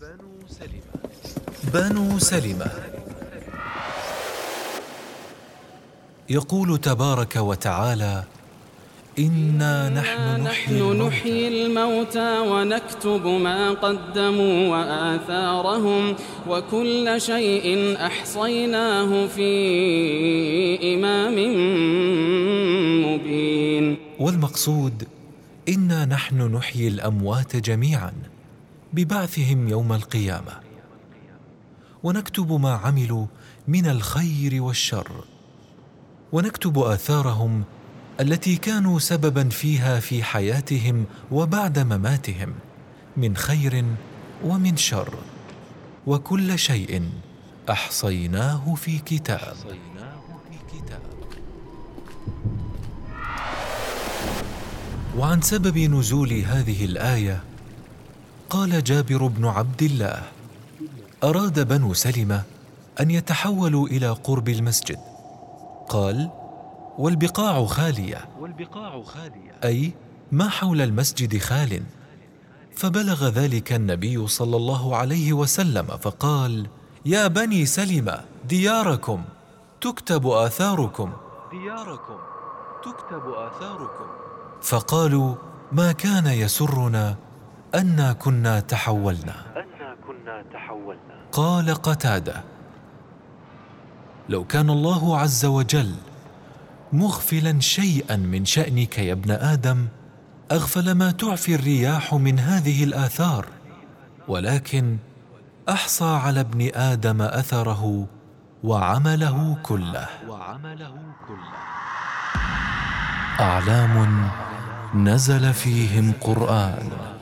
بنو سلمة بنو سلمة يقول تبارك وتعالى إنا نحن نحيي, نحن نحيي الموتى ونكتب ما قدموا وآثارهم وكل شيء أحصيناه في إمام مبين. والمقصود إنا نحن نحيي الأموات جميعا. ببعثهم يوم القيامة. ونكتب ما عملوا من الخير والشر. ونكتب آثارهم التي كانوا سببا فيها في حياتهم وبعد مماتهم من خير ومن شر. وكل شيء أحصيناه في كتاب. وعن سبب نزول هذه الآية قال جابر بن عبد الله أراد بنو سلمة أن يتحولوا إلى قرب المسجد. قال والبقاع خالية أي ما حول المسجد خال. فبلغ ذلك النبي صلى الله عليه وسلم فقال يا بني سلمة دياركم تكتب آثاركم. دياركم تكتب آثاركم. فقالوا ما كان يسرنا أنا كنا تحولنا. أنا كنا تحولنا. قال قتادة. لو كان الله عز وجل مغفلا شيئا من شأنك يا ابن آدم أغفل ما تعفي الرياح من هذه الآثار. ولكن أحصى على ابن آدم أثره وعمله كله. أعلام نزل فيهم قرآن.